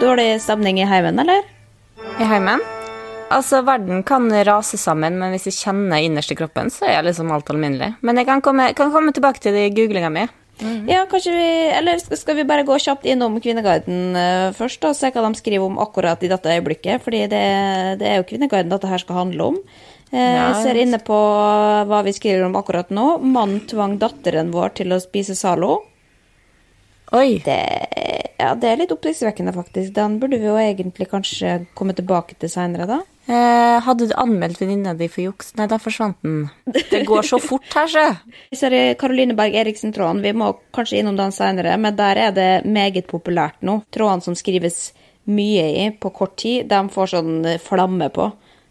Dårlig stemning i heimen, eller? i heimen. Altså, verden kan rase sammen, men hvis jeg kjenner innerst i kroppen, så er liksom alt alminnelig. Men jeg kan komme, kan komme tilbake til det i googlinga mi. Ja, kanskje vi Eller skal vi bare gå kjapt innom Kvinneguiden eh, først, og se hva de skriver om akkurat i dette øyeblikket? Fordi det, det er jo Kvinneguiden dette her skal handle om. Eh, jeg ser inne på hva vi skriver om akkurat nå. Mann tvang datteren vår til å spise Zalo. Oi. Det, ja, det er litt oppsiktsvekkende, faktisk. Den burde vi jo egentlig kanskje komme tilbake til seinere, da. Eh, hadde du anmeldt venninna di for juks? Nei, da forsvant den. Det går så fort her, sjø. I Karoline Berg Eriksen-tråden, vi må kanskje innom den seinere, men der er det meget populært nå. Trådene som skrives mye i på kort tid, de får sånn flamme på.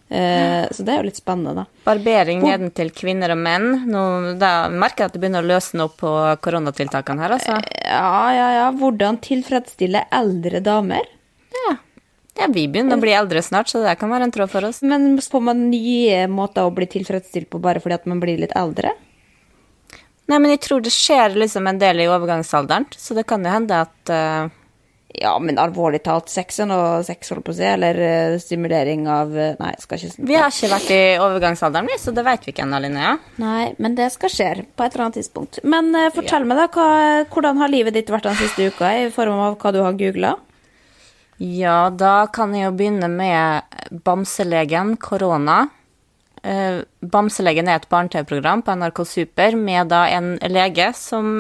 Eh, så det er jo litt spennende, da. Barbering nedentil kvinner og menn. Nå, da merker jeg at det begynner å løsne opp på koronatiltakene her, altså. Ja, ja, ja. Hvordan tilfredsstille eldre damer? Ja. ja, vi begynner å bli eldre snart, så det kan være en tråd for oss. Men får man nye måter å bli tilfredsstilt på bare fordi at man blir litt eldre? Nei, men jeg tror det skjer liksom en del i overgangsalderen, så det kan jo hende at eh, Ja, men alvorlig talt, sex er noe sex, holdt på å si, eller uh, stimulering av uh, Nei, skal ikke Vi har ikke vært i overgangsalderen, vi, så det vet vi ikke ennå, Linnea. Nei, men det skal skje på et eller annet tidspunkt. Men uh, fortell meg, da, hva, hvordan har livet ditt vært den siste uka, i form av hva du har googla? Ja, da kan jeg jo begynne med Bamselegen korona. Eh, Bamselegen er et barne-TV-program på NRK Super med da en lege som,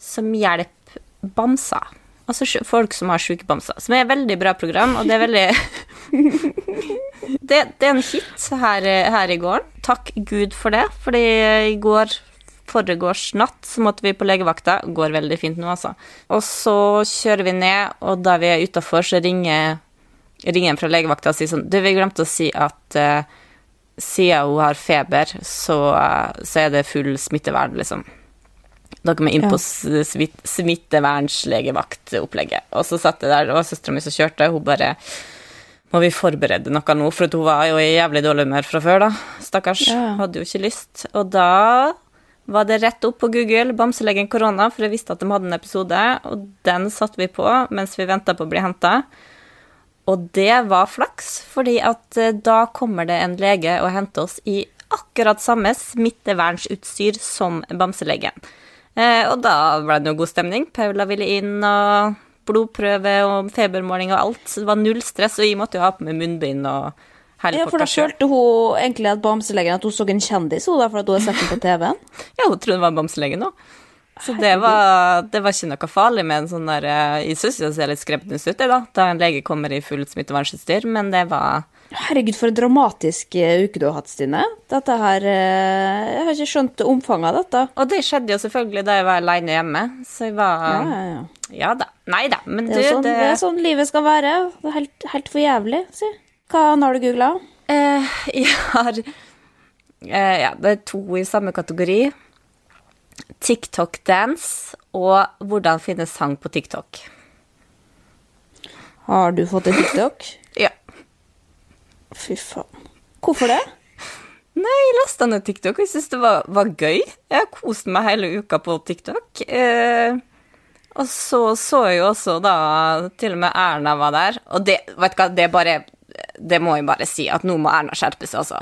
som hjelper bamser. Altså folk som har sjuke bamser. Som er et veldig bra program, og det er veldig det, det er en hit her, her i gården. Takk Gud for det, fordi i går foregårs natt så måtte vi på legevakta. Går veldig fint nå, altså. Og så kjører vi ned, og da vi er utafor, så ringer, ringer en fra legevakta og sier sånn Du, vi glemte å si at uh, siden hun har feber, så, uh, så er det full smittevern, liksom. Dere må inn på ja. smitt, smittevernslegevaktopplegget. Og så satt jeg der, det var søstera mi som kjørte, hun bare Må vi forberede noe nå? For hun var jo i jævlig dårlig humør fra før, da. Stakkars. Ja. Hadde jo ikke lyst. Og da var det rett opp på Google, Bamselegen korona, for jeg visste at de hadde en episode, og den satte vi på mens vi venta på å bli henta. Og det var flaks, fordi at eh, da kommer det en lege og henter oss i akkurat samme smittevernsutstyr som bamselegen. Eh, og da ble det jo god stemning. Paula ville inn, og blodprøve og febermåling og alt. Så det var null stress, og jeg måtte jo ha på meg munnbind og Ja, for da følte hun egentlig at bamselegen at hun så en kjendis, hun for at hun hadde sett den på TV-en. Ja, hun trodde det var bamselegen òg. Så det var, det var ikke noe farlig med en sånn der eh, Jeg syns det ser litt skrebbete ut, da, da en lege kommer i full smittevernutstyr, men det var Herregud, for en dramatisk eh, uke du har hatt, Stine. Dette her eh, Jeg har ikke skjønt omfanget av dette. Og det skjedde jo selvfølgelig da jeg var aleine hjemme, så jeg var Ja, Ja, ja, ja. da. Nei da, men Det du, er, jo sånn, det det er sånn livet skal være. Det er helt, helt for jævlig, si. Hva har du googla? Eh, jeg har eh, Ja, det er to i samme kategori. TikTok-dance og hvordan finne sang på TikTok. Har du fått en TikTok? Fy faen. Hvorfor det? Nei, jeg lasta ned TikTok, jeg syntes det var, var gøy. Jeg har kost meg hele uka på TikTok. Eh, og så så jeg jo også da Til og med Erna var der. Og det, vet du hva, det bare Det må jeg bare si, at nå må Erna skjerpe seg, altså.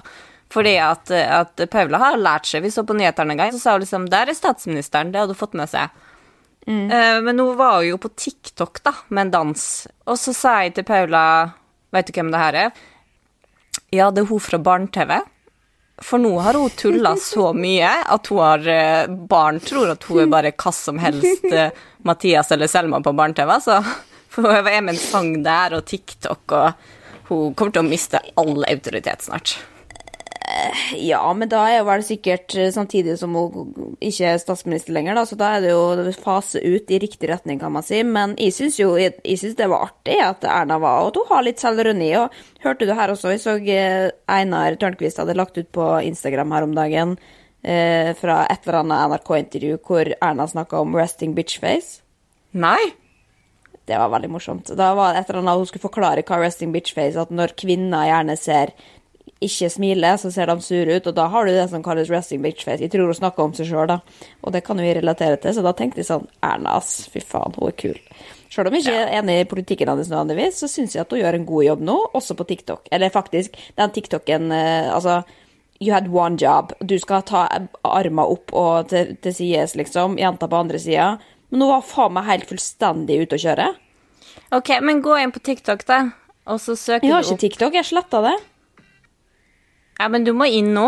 Fordi at, at Paula har lært seg Vi så på nyhetene en gang, så sa hun liksom Der er statsministeren, det hadde hun fått med seg. Eh, men hun var jo på TikTok, da, med en dans. Og så sa jeg til Paula Vet du hvem det her er? Ja, det er hun fra Barne-TV. For nå har hun tulla så mye at hun har eh, Barn tror at hun er bare hva som helst eh, Mathias eller Selma på barne-TV. Så For hun er med en sang der og TikTok, og hun kommer til å miste all autoritet snart. Ja, men da er jo vel sikkert eh, samtidig som hun ikke er statsminister lenger, da, så da er det jo fase ut i riktig retning, kan man si. Men jeg syns jo jeg, jeg synes det var artig at Erna var, og at hun har litt selvironi. Og hørte du her også, jeg så eh, Einar Tørnquist hadde lagt ut på Instagram her om dagen eh, fra et eller annet NRK-intervju hvor Erna snakka om resting bitch-face. Nei? Det var veldig morsomt. Da var det et eller annet hun skulle forklare hva resting bitch-face at når kvinner gjerne ser ikke smiler, så ser de sure ut, og da har du det som kalles resting bitch-face. Jeg tror hun snakker om seg sjøl, da, og det kan jo vi relatere til, så da tenkte jeg sånn Erna, ass, fy faen, hun er kul. Sjøl om jeg ikke er enig i politikken hennes nødvendigvis, så syns jeg at hun gjør en god jobb nå, også på TikTok. Eller faktisk, den TikToken eh, Altså, you had one job. Du skal ta arma opp og til, til sides, liksom. Jenta på andre sida. Men hun var faen meg helt fullstendig ute å kjøre. Ok, men gå inn på TikTok, da. Og så søker Jeg har ikke TikTok, jeg sletta det. Ja, men du må inn nå.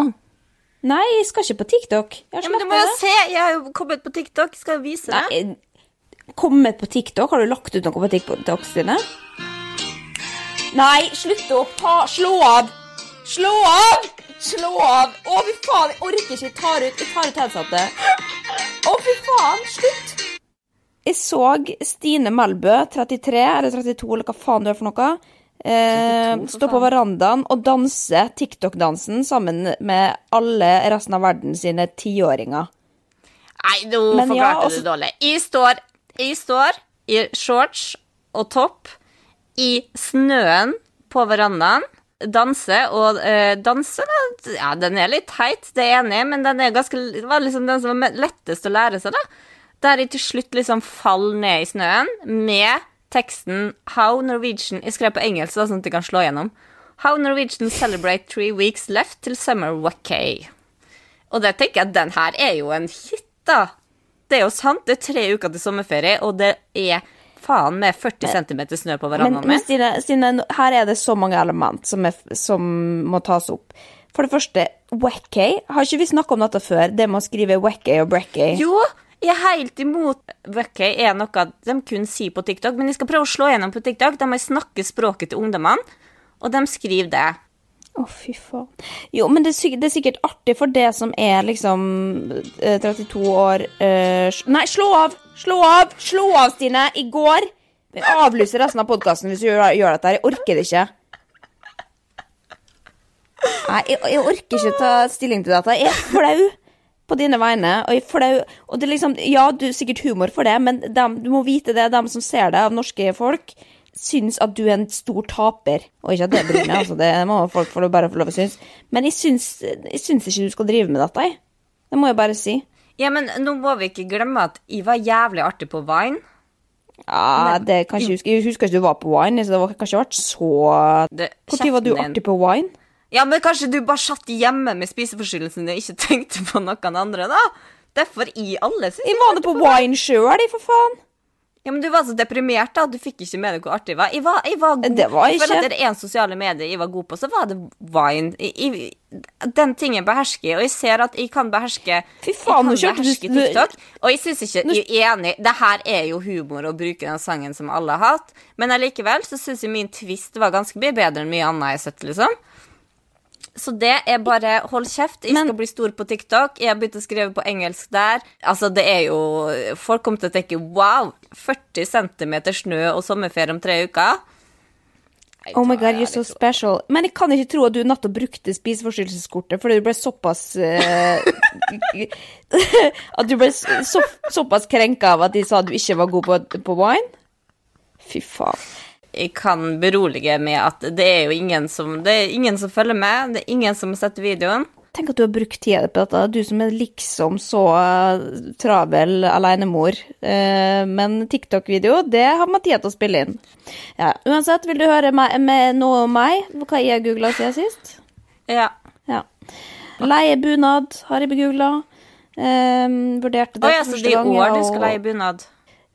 Nei, jeg skal ikke på TikTok. Ja, men du må jo det. se! Jeg har jo kommet på TikTok. Skal jeg vise deg? Nei, kommet på TikTok? Har du lagt ut noe på TikTok, Stine? Nei, slutt å ta Slå av! Slå av! Slå av! Å, fy faen, jeg orker ikke. Jeg tar ut, jeg tar ut headsetet. Å, fy faen, slutt! Jeg så Stine Melbø, 33 eller 32, eller hva faen du er for noe, eh, stå på verandaen og danse TikTok-dansen sammen med alle resten av verden sine tiåringer. Nei, nå forklarte ja, også- du dårlig. Jeg står, jeg står i shorts og topp i snøen på verandaen. Danse, og eh, danse da, Ja, den er litt teit, det er jeg enig i, men den er ganske Det var liksom den som var lettest å lære seg, da. Der jeg til slutt liksom faller ned i snøen med teksten How Norwegian Jeg skrev på engelsk, da, sånn at du kan slå gjennom. How Norwegian celebrate three weeks left till summer vacay. Og det tenker jeg den her er jo en hit, da. Det er jo sant. Det er tre uker til sommerferie, og det er faen med 40 cm snø på verandaen min. men. Stine, Stine, her er det så mange element som, er, som må tas opp. For det første, Wackay. Har ikke vi snakka om dette før? Det med å skrive Wackay og Breckay? Jo, jeg er helt imot Vøkkøy er noe de kun sier på TikTok, men de skal prøve å slå gjennom på TikTok. De må snakke språket til ungdommene, og de skriver det. Å, fy faen. Jo, men det er, sikkert, det er sikkert artig for det som er liksom eh, 32 år uh, Nei, slå av! Slå av! Slå av, Stine! I går Vi avlyser resten av podkasten hvis du gjør, gjør dette. Jeg orker det ikke. Nei, jeg, jeg orker ikke ta stilling til dette. Jeg er flau på dine vegne. Og jeg er Og det liksom Ja, du er sikkert humor for det, men dem, du må vite det, de som ser det, av norske folk, syns at du er en stor taper. Og ikke at det bryr meg, altså. Det må folk få bare få lov å synes. Men jeg syns, jeg syns ikke du skal drive med dette, jeg. Det må jeg bare si. Ja, men nå må vi ikke glemme at jeg var jævlig artig på Vine. Ja, det kan ikke huske. Jeg husker ikke du var på Wine, så det var kanskje vært så Det- Når var du artig på Wine? Ja, men kanskje du bare satt hjemme med spiseforstyrrelsen og ikke tenkte på noen andre, da? Derfor i alle synes Jeg var nå på Wine sjøl, jeg, for faen. Ja, men du var så deprimert da, du fikk ikke med deg hvor artig det var. Jeg var, jeg var god. Det var Jeg føler at det er en sosiale medier jeg var god på, så var det wine. Jeg, jeg, den tingen behersker jeg, og jeg ser at jeg kan beherske Fy faen, nå kjørte du- TikTok. Og jeg syns ikke Jeg er enig, det her er jo humor å bruke den sangen som alle har hatt, men allikevel så syns jeg min twist var ganske mye bedre enn mye annet jeg har sett, liksom. Så det er bare hold kjeft. Jeg skal bli stor på TikTok. Jeg har begynt å skrive på engelsk der. Altså, det er jo Folk kommer til å tenke wow, 40 cm snø og sommerferie om tre uker. Jeg Oh my god, you're so special. Men jeg kan ikke tro at du nettopp brukte spiseforstyrrelseskortet fordi du ble såpass uh, At du ble så, såpass krenka av at de sa at du ikke var god på, på wine? Fy faen. Jeg kan berolige med at det er jo ingen som Det er ingen som følger med. Det er ingen som har sett videoen. Tenk at du har brukt tida på dette, du som er liksom så eh, travel alenemor. Eh, men TikTok-video, det har man tid til å spille inn. Ja, uansett, vil du høre meg, med noe om meg? Hva jeg googla siden sist? Ja. Ja. Leie bunad har jeg begoogla. Um, vurderte det Å ja, for så første det er i år du skal leie bunad?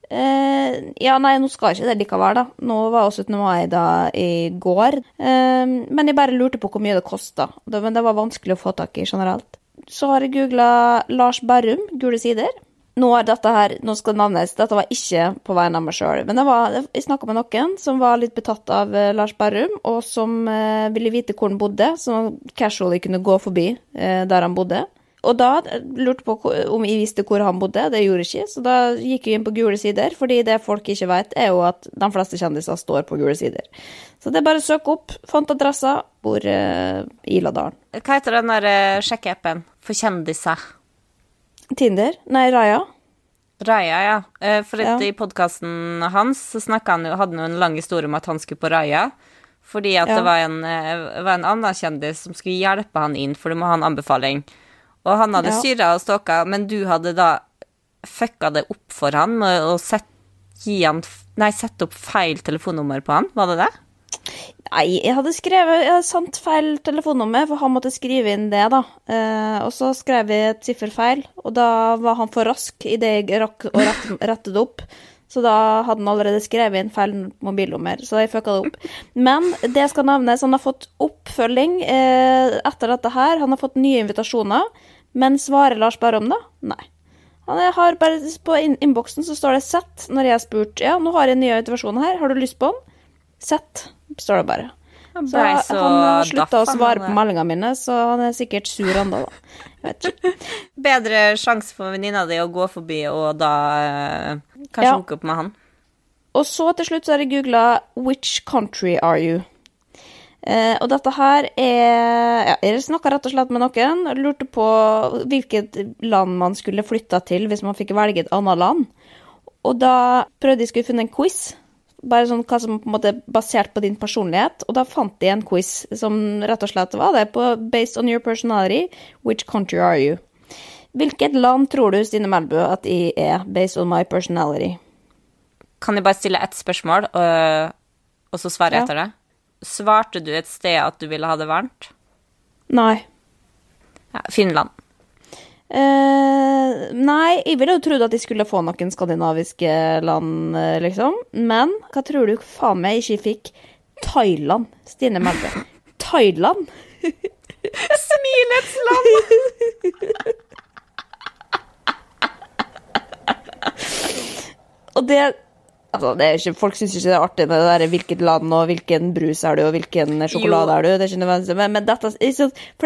Eh, ja, nei, nå skal ikke det likevel, da. Nå var jo 17. mai da i går. Eh, men jeg bare lurte på hvor mye det kosta. Men det var vanskelig å få tak i generelt. Så har jeg googla Lars Berrum, Gule sider. Nå er dette her, nå skal det navnes, dette var ikke på vegne av meg sjøl. Men var, jeg snakka med noen som var litt betatt av eh, Lars Berrum, og som eh, ville vite hvor han bodde, så casually kunne gå forbi eh, der han bodde. Og da lurte på om jeg visste hvor han bodde. Det gjorde jeg ikke, så da gikk jeg inn på gule sider. Fordi det folk ikke vet, er jo at de fleste kjendiser står på gule sider. Så det er bare å søke opp. Fant adressa. Bor uh, i Iladalen. Hva heter den der eh, sjekkeappen for kjendiser? Tinder? Nei, Raja. Raja, ja. Eh, For Ja. i podkasten hans så han jo, hadde han jo en lang historie om at han skulle på Raja. Fordi at Ja. det var en, eh, var en annen kjendis som skulle hjelpe han inn, for du må ha en anbefaling. Og han hadde Ja. styra og stalka, men du hadde da fucka det opp for han med å sette, han, nei, sette opp feil telefonnummer på han, var det det? Nei, jeg hadde skrevet Jeg hadde sant feil telefonnummer, for han måtte skrive inn det, da. Eh, og så skrev jeg et sifferfeil, og da var han for rask idet jeg rakk å rette, rette det opp. Så da hadde han allerede skrevet inn feil mobilnummer, så jeg fucka det opp. Men det skal nevnes, han har fått oppfølging eh, etter dette her. Han har fått nye invitasjoner, men svarer Lars Berrum, da? Nei. Han har bare På innboksen så står det 'sett' når jeg har spurt ja, nå har jeg en ny invitasjon her, har du lyst på den? Sett, står det bare. Han Så ble han har slutta å svare på meldingene mine, så han er sikkert sur ennå, da. Jeg vet ikke. Bedre sjanse for venninna di å gå forbi og da eh, kanskje Ja. hooke opp med han. Og så til slutt så har jeg googla 'Which country are you?' Eh, og dette her er ja, Jeg snakka rett og slett med noen og lurte på hvilket land man skulle flytta til hvis man fikk velge et annet land. Og da prøvde jeg skulle finne en quiz. Bare sånn hva som på en måte er basert på din personlighet. Og da fant jeg en quiz som rett og slett var det på Based on your personality, which country are you? Hvilket land tror du, Stine Melbu, at jeg er based on my personality? Kan jeg bare stille ett spørsmål, og, og så svare Ja. etter det? Svarte du et sted at du ville ha det varmt? Nei. Ja, Finland. Eh, nei, jeg ville jo trodd at de skulle få noen skandinaviske land, eh, liksom. Men hva tror du faen meg ikke fikk? Thailand. Stine Melbø. Thailand? Smilets land! Og det Altså, det ikke, Folk syns ikke det er artig med det der hvilket land og hvilken brus er du, og hvilken sjokolade Jo. er du. Det er ikke nødvendig, Men, men dette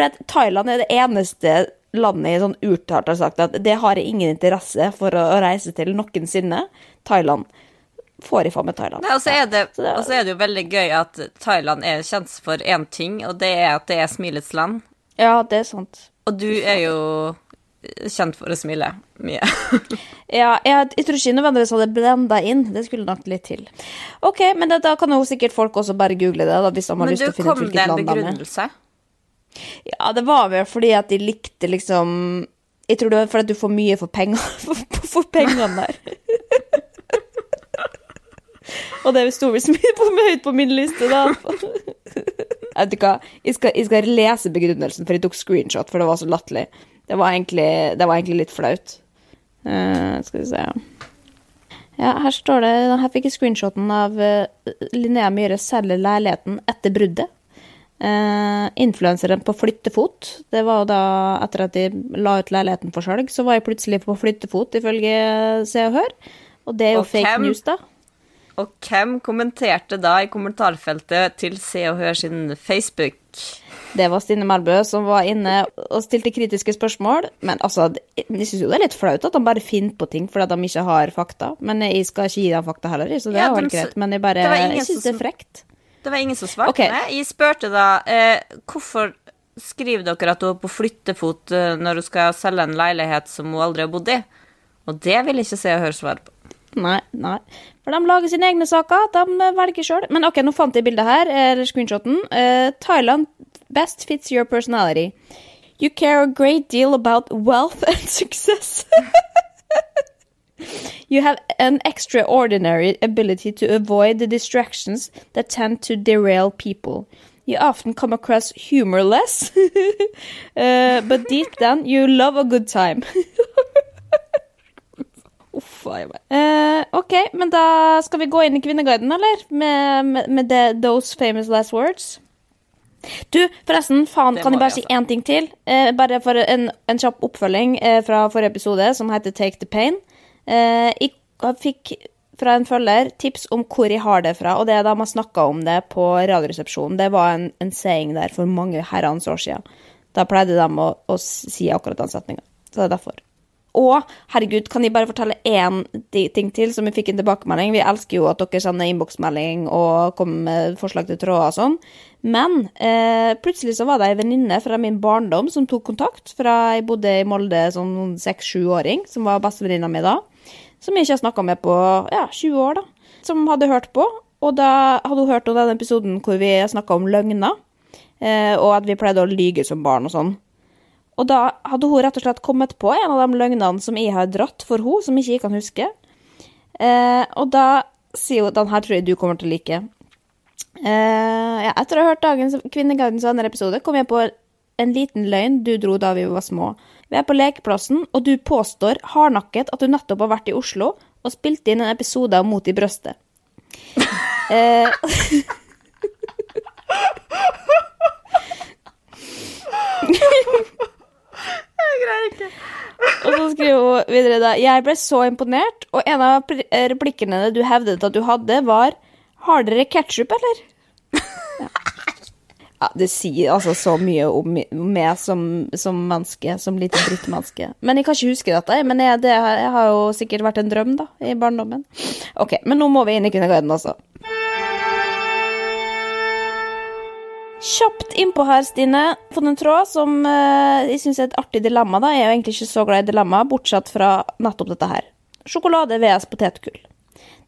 at Thailand er det eneste landet jeg sånn uttalt har sagt at det har jeg ingen interesse for å, å reise til noensinne. Thailand. Får jeg faen meg Thailand. Nei, og så er, det, Så det og så er det jo veldig gøy at Thailand er kjent for én ting, og det er at det er smilets land. Ja, det er sant. Og du er jo kjent for å smile mye. Ja, jeg, jeg tror ikke nødvendigvis hadde blenda inn. Det skulle nok litt til. Ok, men det, da kan jo sikkert folk også bare google det, da, hvis de har Men lyst til å finne ut kom det hvilket en land de er. begrunnelse? Ja, det var vel fordi at de likte liksom Jeg tror det var fordi at du får mye for penger for, for pengene der. Og det sto så mye på høyt på min liste, da. Vet ikke hva, jeg skal, jeg skal lese begrunnelsen, for jeg tok screenshot, for det var så latterlig. Det var egentlig, det var egentlig litt flaut. Uh, skal vi se Ja, her står det Her fikk jeg screenshoten av uh, Linnea Myhre selger leiligheten etter bruddet. Uh, Influenseren på flyttefot. Det var jo da etter at de la ut leiligheten for salg, så var jeg plutselig på flyttefot, ifølge Se og Hør. Og det er jo Og fake hvem? news, da. Og hvem kommenterte da i kommentarfeltet til Se og Hør sin Facebook? Det var Stine Melbø som var inne og stilte kritiske spørsmål. Men altså, jeg syns jo det er litt flaut at de bare finner på ting fordi de ikke har fakta. Men jeg skal ikke gi dem fakta heller, så det Ja, er helt greit. Men jeg bare det jeg syns det er frekt. Det var ingen som svarte okay. meg. Jeg spurte da eh, hvorfor skriver dere at hun er på flyttefot eh, når hun skal selge en leilighet som hun aldri har bodd i? Og det vil ikke Se og høre svar på. Nei, nei. For de lager sine egne saker. De eh, velger sjøl. Men OK, nå fant jeg bildet her, eller screenshoten. Eh, Thailand best fits your personality. You care a great deal about wealth and success. you have an extraordinary ability to avoid the distractions that tend to derail people. You often come across humorless, uh, but deep down you love a good time. Uff a meg. Eh, ok, men da skal vi gå inn i Kvinneguiden, eller? Med, med, med the, those famous last words. Du, forresten, faen, kan jeg bare si én ting til? Eh, bare for en, en kjapp oppfølging eh, fra forrige episode, som heter Take the Pain. Eh, jeg fikk fra en følger tips om hvor jeg har det fra, og det er da man snakka om det på Radioresepsjonen. Det var en, en saying der for mange herrens år siden. Da pleide de å, å si akkurat den setninga. Så det er derfor. Og herregud, kan jeg bare fortelle én ting til som vi fikk en tilbakemelding? Vi elsker jo at dere sender innboksmelding og kommer med forslag til tråder og sånn. Men eh, plutselig så var det ei venninne fra min barndom som tok kontakt. Fra jeg bodde i Molde som seks-sjuåring, som var bestevenninna mi da. Som jeg ikke har snakka med på ja, 20 år, da. Som hadde hørt på. Og da hadde hun hørt om den episoden hvor vi snakka om løgner. Eh, og at vi pleide å lyge som barn og sånn. Og da hadde hun rett og slett kommet på en av de løgnene som jeg har dratt for henne, som ikke jeg kan huske. Eh, og da sier hun den her tror jeg du kommer til å like. Eh, ja, etter å ha hørt dagens Kvinneguidens andre episode, kom jeg på en liten løgn du dro da vi var små. Vi er på lekeplassen, og du påstår hardnakket at du nettopp har vært i Oslo og spilt inn en episode av Mot i brøstet. Eh, Og så skriver hun videre da Jeg ble så imponert, og en av pl- replikkene du hevdet at du hadde, var Har dere ketsjup, eller? Ja. ja, det sier altså så mye om meg som, som menneske, som lite drittmenneske. Men jeg kan ikke huske dette, men jeg, det har- jo sikkert vært en drøm, da, i barndommen. Ok, men nå må vi inn i Kvinneguiden, altså. Kjapt innpå her, Stine. Fått en tråd som eh, jeg syns er et artig dilemma. da. Jeg er jo egentlig ikke så glad i dilemma, bortsett fra nettopp dette her. Sjokolade vs potetgull.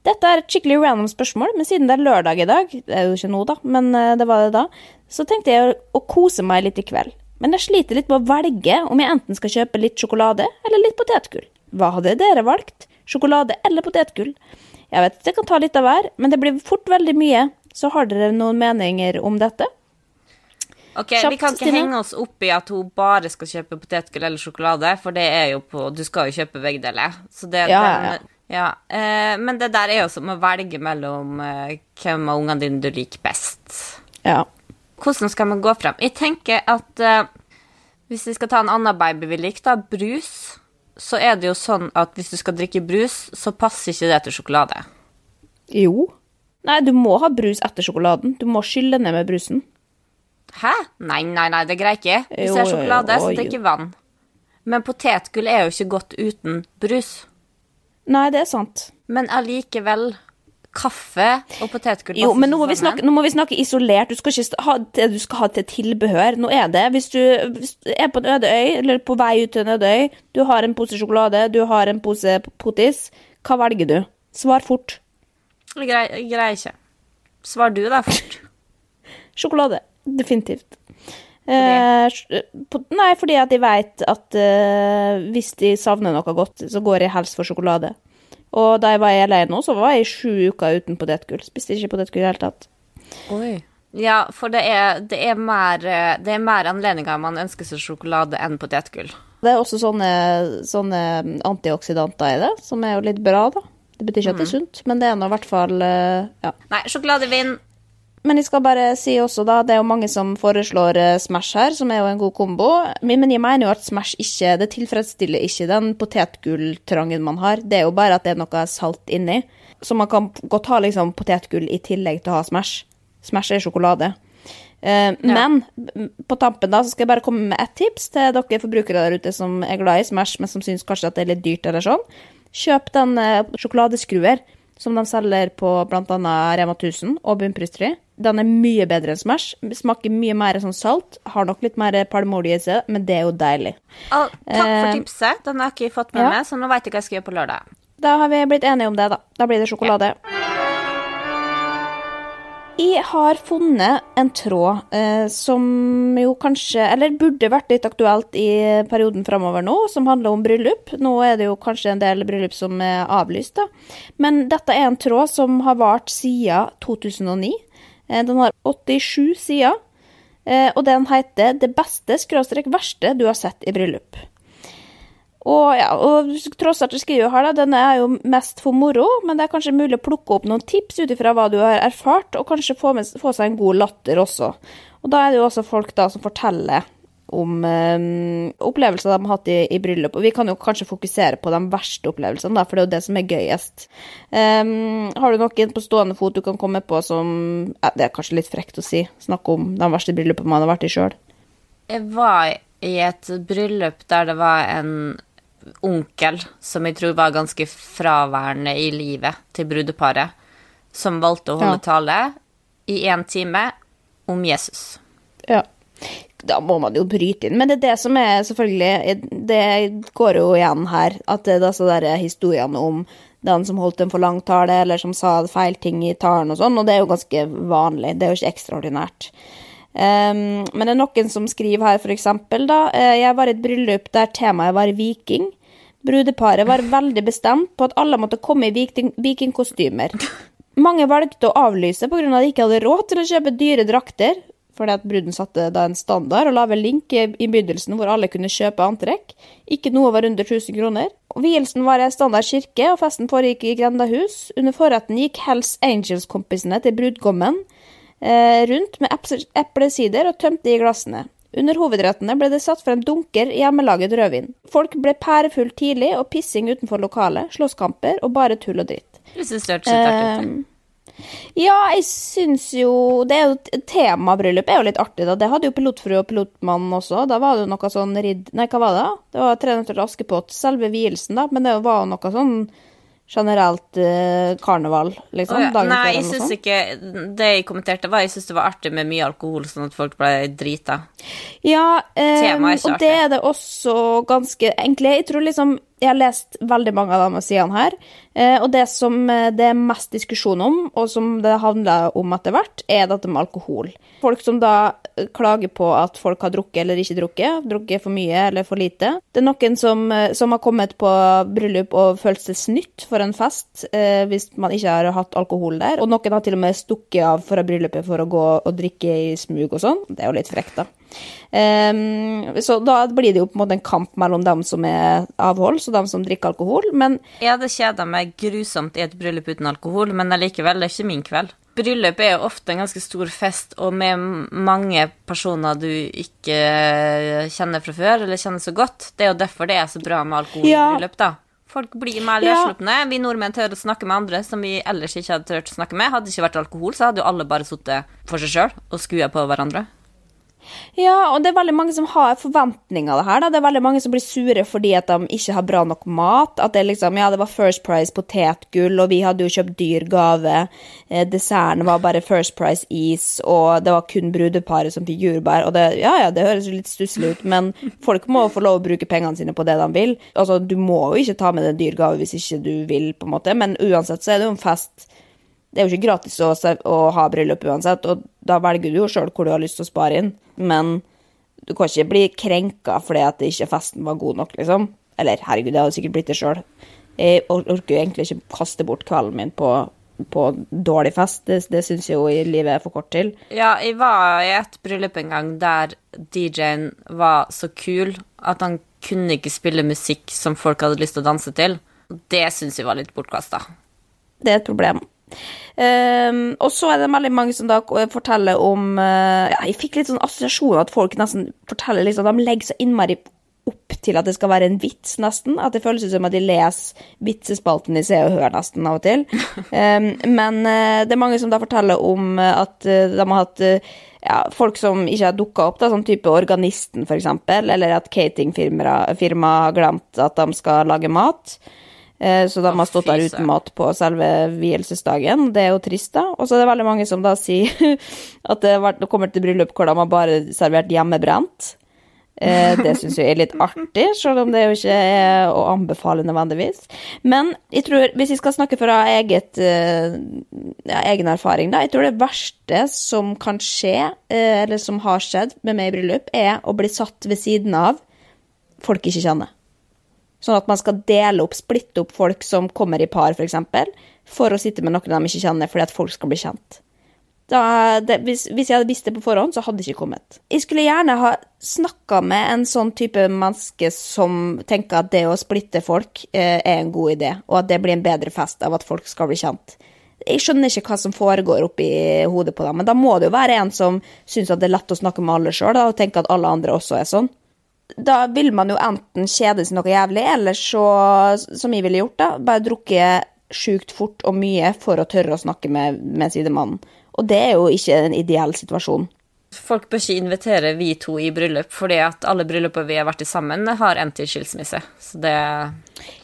Dette er et skikkelig random spørsmål, men siden det er lørdag i dag, det er jo ikke nå, da, men eh, det var det da, så tenkte jeg å, kose meg litt i kveld. Men jeg sliter litt med å velge om jeg enten skal kjøpe litt sjokolade eller litt potetgull. Hva hadde dere valgt? Sjokolade eller potetgull? Jeg vet det kan ta litt av hver, men det blir fort veldig mye. Så har dere noen meninger om dette? Ok, Kjapt, Vi kan ikke Stine. henge oss opp i at hun bare skal kjøpe potetgull eller sjokolade, for det er jo på Du skal jo kjøpe begge deler. Så det, ja, den- ja. Eh, men det der er jo som å velge mellom eh, hvem av ungene dine du liker best. Ja. Hvordan skal man gå frem? Jeg tenker at eh, hvis vi skal ta en annen baby vi liker, da, brus, så er det jo sånn at hvis du skal drikke brus, så passer ikke det til sjokolade. Jo. Nei, du må ha brus etter sjokoladen. Du må skylle ned med brusen. Hæ? Nei, nei, nei, det greier ikke. Hvis det er jo, sjokolade, jo, så drikker vann. Men potetgull er jo ikke godt uten brus. Nei, det er sant. Men allikevel Kaffe og potetgull Jo, men nå må, vi snakke, nå må vi snakke isolert. Du skal ikke ha du skal ha til tilbehør. Nå er det Hvis du, hvis du er på en øde øy, eller på vei ut til en øde øy, du har en pose sjokolade, du har en pose potis, hva velger du? Svar fort. Jeg greier, jeg greier ikke. Svar du, da, fort. Sjokolade. Definitivt. Eh, på, nei, fordi at jeg veit at eh, hvis de savner noe godt, så går jeg helst for sjokolade. Og da jeg var i LA nå, så var jeg sju uker uten potetgull. Spiste ikke potetgull i det hele tatt. Oi. Ja, for det er, det er mer, eh, det er mer anledninger man ønsker seg sjokolade enn potetgull. Det er også sånne, sånne antioksidanter i det, som er jo litt bra, da. Det betyr ikke at det er sunt, men det er nå i hvert fall eh, ja. Nei, sjokoladevin Men jeg skal bare si også, da, det er jo mange som foreslår eh, Smash her, som er jo en god kombo. Men men jeg mener jo at Smash ikke Det tilfredsstiller ikke den potetgulltrangen man har. Det er jo bare at det er noe salt inni. Så man kan godt ha liksom potetgull i tillegg til å ha Smash. Smash er sjokolade. Eh, Men m- på tampen da, så skal jeg bare komme med ett tips til dere forbrukere der ute som er glad i Smash, men som syns kanskje at det er litt dyrt eller sånn. Kjøp den uh, sjokoladeskruer som de selger på bl.a. Rema 1000 og Bunnprisfri. Den er mye bedre enn Smash. Smaker mye mer sånn salt. Har nok litt mer palmeolje i seg, men det er jo deilig. All, Takk for Eh, tipset. Den har jeg ikke fått med ja. meg, så nå vet jeg hva jeg skal gjøre på lørdag. Da har vi blitt enige om det, da. Da blir det sjokolade. Jeg har funnet en tråd eh, som jo kanskje, eller burde vært litt aktuelt i perioden framover nå, som handler om bryllup. Nå er det jo kanskje en del bryllup som er avlyst, da. Men dette er en tråd som har vart siden 2009. Eh, den har 87 sider, eh, og den heter 'Det beste skråstrek verste du har sett i bryllup'. Og ja, og Trossarter skriver her, da, den er jo mest for moro, men det er kanskje mulig å plukke opp noen tips ut ifra hva du har erfart, og kanskje få, med, få seg en god latter også. Og da er det jo også folk da som forteller om eh, opplevelser de har hatt i, i bryllup, og vi kan jo kanskje fokusere på de verste opplevelsene, da, for det er jo det som er gøyest. Um, har du noen på stående fot du kan komme på som ja, Det er kanskje litt frekt å si, snakke om de verste bryllupene man har vært i sjøl. Jeg var i et bryllup der det var en onkel som jeg tror var ganske fraværende i livet til brudeparet, som valgte å holde Ja. tale i én time om Jesus. Ja. Da må man jo bryte inn. Men det er det som er selvfølgelig Det går jo igjen her. At det er disse der historiene om den som holdt en for lang tale, eller som sa feil ting i talen og sånn, og det er jo ganske vanlig. Det er jo ikke ekstraordinært. Um, men det er noen som skriver her, eksempel, da. eh, Jeg var i et bryllup der temaet var viking. Brudeparet var veldig bestemt på at alle måtte komme i viking, vikingkostymer. Mange valgte å avlyse pga. at de ikke hadde råd til å kjøpe dyre drakter, fordi at bruden satte da en standard og la vel link i begynnelsen hvor alle kunne kjøpe antrekk. Ikke noe var under 1000 kroner. Og Vielsen var i standard kirke, og festen foregikk i grendahus. Under forretten gikk Hells Angels-kompisene til brudgommen rundt med eple- eplesider og tømte i glassene. Under hovedrettene ble det satt frem dunker hjemmelaget rødvin. Folk ble pærefull tidlig, og pissing utenfor lokalet, slåsskamper og bare tull og dritt. Jeg synes det hørtes artig ut. Ja, jeg syns jo Det er jo Temabryllup er jo litt artig, da. Det hadde jo pilotfrue og pilotmann også. Da var det jo noe sånn ridd... Nei, hva var det? da? Det var Tre nøtter til Askepott. Selve vielsen, da. Men det var jo noe sånn generelt eh, karneval, liksom. Oh, ja. Nei, jeg syns ikke Det jeg kommenterte, var jeg syns det var artig med mye alkohol, sånn at folk ble drita. Ja, eh, og det er det også ganske Egentlig, jeg tror liksom Jeg har lest veldig mange av de sidene her, eh, og det som eh, det er mest diskusjon om, og som det handler om etter hvert, er dette med alkohol. Folk som da eh, klager på at folk har drukket eller ikke drukket, drukket for mye eller for lite. Det er noen som, som har kommet på bryllup og følt seg snytt for en fest eh, hvis man ikke har hatt alkohol der, og noen har til og med stukket av fra bryllupet for å gå og drikke i smug og sånn. Det er jo litt frekt, da. Ehm, så da blir det jo på en måte en kamp mellom dem som er avholds, og dem som drikker alkohol. Men Jeg hadde kjeda meg grusomt i et bryllup uten alkohol, men allikevel, det er ikke min kveld. Bryllup er jo ofte en ganske stor fest, og med mange personer du ikke kjenner fra før, eller kjenner så godt. Det er jo derfor det er så bra med alkohol i Ja. bryllup, da. Folk blir mer Ja. Vi nordmenn tør å snakke med andre som vi ellers ikke hadde turt å snakke med. Hadde det ikke vært alkohol, så hadde jo alle bare sittet for seg sjøl og skua på hverandre. Ja, og det er veldig mange som har forventninger av det her. Da. Det er veldig mange som blir sure fordi at de ikke har bra nok mat. At det liksom, ja, det var First Price potetgull, og vi hadde jo kjøpt dyr gave. Eh, desserten var bare First Price is, og det var kun brudeparet som fikk jordbær. Og det, ja, ja, det høres jo litt stusslig ut, men folk må få lov å bruke pengene sine på det de vil. Altså, du må jo ikke ta med deg dyr gave hvis ikke du vil, på en måte, men uansett så er det jo en fest det er jo ikke gratis å, å ha bryllup uansett, og da velger du jo sjøl hvor du har lyst til å spare inn. Men du kan ikke bli krenka fordi at ikke festen var god nok, liksom. Eller herregud, jeg hadde sikkert blitt det sjøl. Jeg orker jo egentlig ikke kaste bort kvelden min på, på dårlig fest. Det, det syns jeg jo i livet er for kort til. Ja, jeg var i et bryllup en gang der DJ-en var så kul at han kunne ikke spille musikk som folk hadde lyst til å danse til. Det syns jeg var litt bortkasta. Det er et problem. Ehm, og så er det veldig mange som da forteller om uh, ja, Jeg fikk litt sånn assosiasjon at folk nesten forteller liksom De legger så innmari opp til at det skal være en vits, nesten. At det føles som at de leser vitsespalten i Se og Hør nesten av og til. Um, men uh, det er mange som da forteller om eh, at uh, de har hatt ja, folk som ikke har dukka opp, da, sånn type Organisten f.eks., eller at cateringfirma har glemt at de skal lage mat. Eh, Så de har stått der uten mat på selve vielsesdagen. Det er jo trist, da. Og så er det veldig mange som da sier at det kommer til bryllup hvor de har bare servert hjemmebrent. Eh, Det syns jeg er litt artig, selv om det jo ikke er å anbefale nødvendigvis. Men jeg tror, hvis jeg skal snakke fra eget, eh, ja, egen erfaring, da, jeg tror det verste som kan skje, eller som har skjedd med meg i bryllup, er å bli satt ved siden av folk jeg ikke kjenner. Sånn at man skal dele opp, splitte opp folk som kommer i par, f.eks., for, eksempel, for å sitte med noen de ikke kjenner, fordi at folk skal bli kjent. Da, det, hvis, hvis jeg hadde visst det på forhånd, så hadde det ikke kommet. Jeg skulle gjerne ha snakka med en sånn type menneske som tenker at det å splitte folk eh, er en god idé, og at det blir en bedre fest av at folk skal bli kjent. Jeg skjønner ikke hva som foregår oppi hodet på dem, men da må det jo være en som syns at det er lett å snakke med alle sjøl, og tenke at alle andre også er sånn da vil man jo enten kjede seg noe jævlig, eller så, som jeg ville gjort, da, bare drukket sjukt fort og mye for å tørre å snakke med, med sidemannen. Og det er jo ikke en ideell situasjon. Folk bør ikke invitere vi to i bryllup, fordi at alle brylluper vi har vært i sammen, har endt i skilsmisse. Så det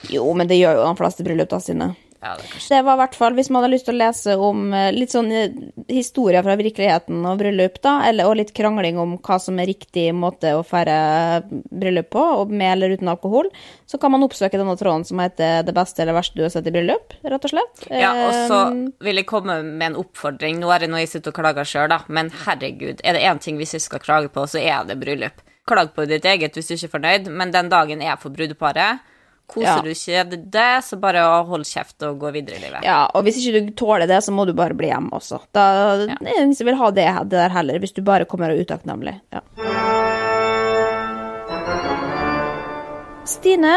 Jo, men det gjør jo de fleste bryllup da sine. Ja, det Det var i hvert fall, hvis man hadde lyst til å lese om eh, litt sånn eh, historier fra virkeligheten og bryllup, da, eller, og litt krangling om hva som er riktig måte å feire bryllup på, med eller uten alkohol, så kan man oppsøke denne tråden som heter 'Det beste eller verste du har sett i bryllup', rett og slett. Ja, og så Eh, vil jeg komme med en oppfordring. Nå er det noe jeg sitter og klager sjøl, da, men herregud, er det én ting jeg skal klage på, så er det bryllup. Klag på ditt eget hvis du ikke er fornøyd, men den dagen er for brudeparet. Koser Ja. du ikke det, så bare hold kjeft og gå videre i livet. Ja, og hvis ikke du tåler det, så må du bare bli hjemme også. Da, det er ingen som vil ha det, det der heller, hvis du bare kommer og er utakknemlig. Ja. Stine,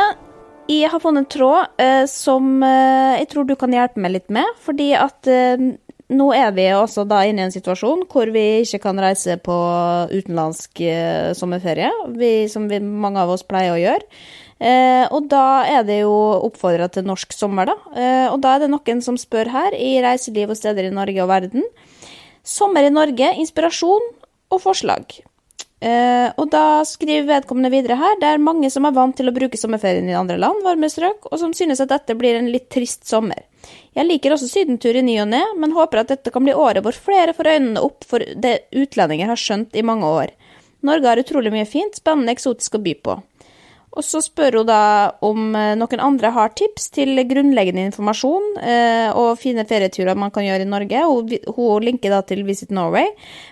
jeg har funnet en tråd eh, som eh, jeg tror du kan hjelpe meg litt med, fordi at eh, nå er vi også da inne i en situasjon hvor vi ikke kan reise på utenlandsk eh, sommerferie, vi, som vi, mange av oss pleier å gjøre. Eh, og da er det jo oppfordra til norsk sommer, da. Eh, og da er det noen som spør her, i reiseliv og steder i Norge og verden. Sommer i Norge, inspirasjon og forslag. Eh, og da skriver vedkommende videre her, det er mange som er vant til å bruke sommerferien i andre land, varme strøk, og som synes at dette blir en litt trist sommer. Jeg liker også sydentur i ny og ne, men håper at dette kan bli året hvor flere får øynene opp for det utlendinger har skjønt i mange år. Norge har utrolig mye fint, spennende, eksotisk å by på. Og så spør hun da om eh, noen andre har tips til grunnleggende informasjon eh, og fine ferieturer man kan gjøre i Norge. Hun, hun linker da til Visit Norway.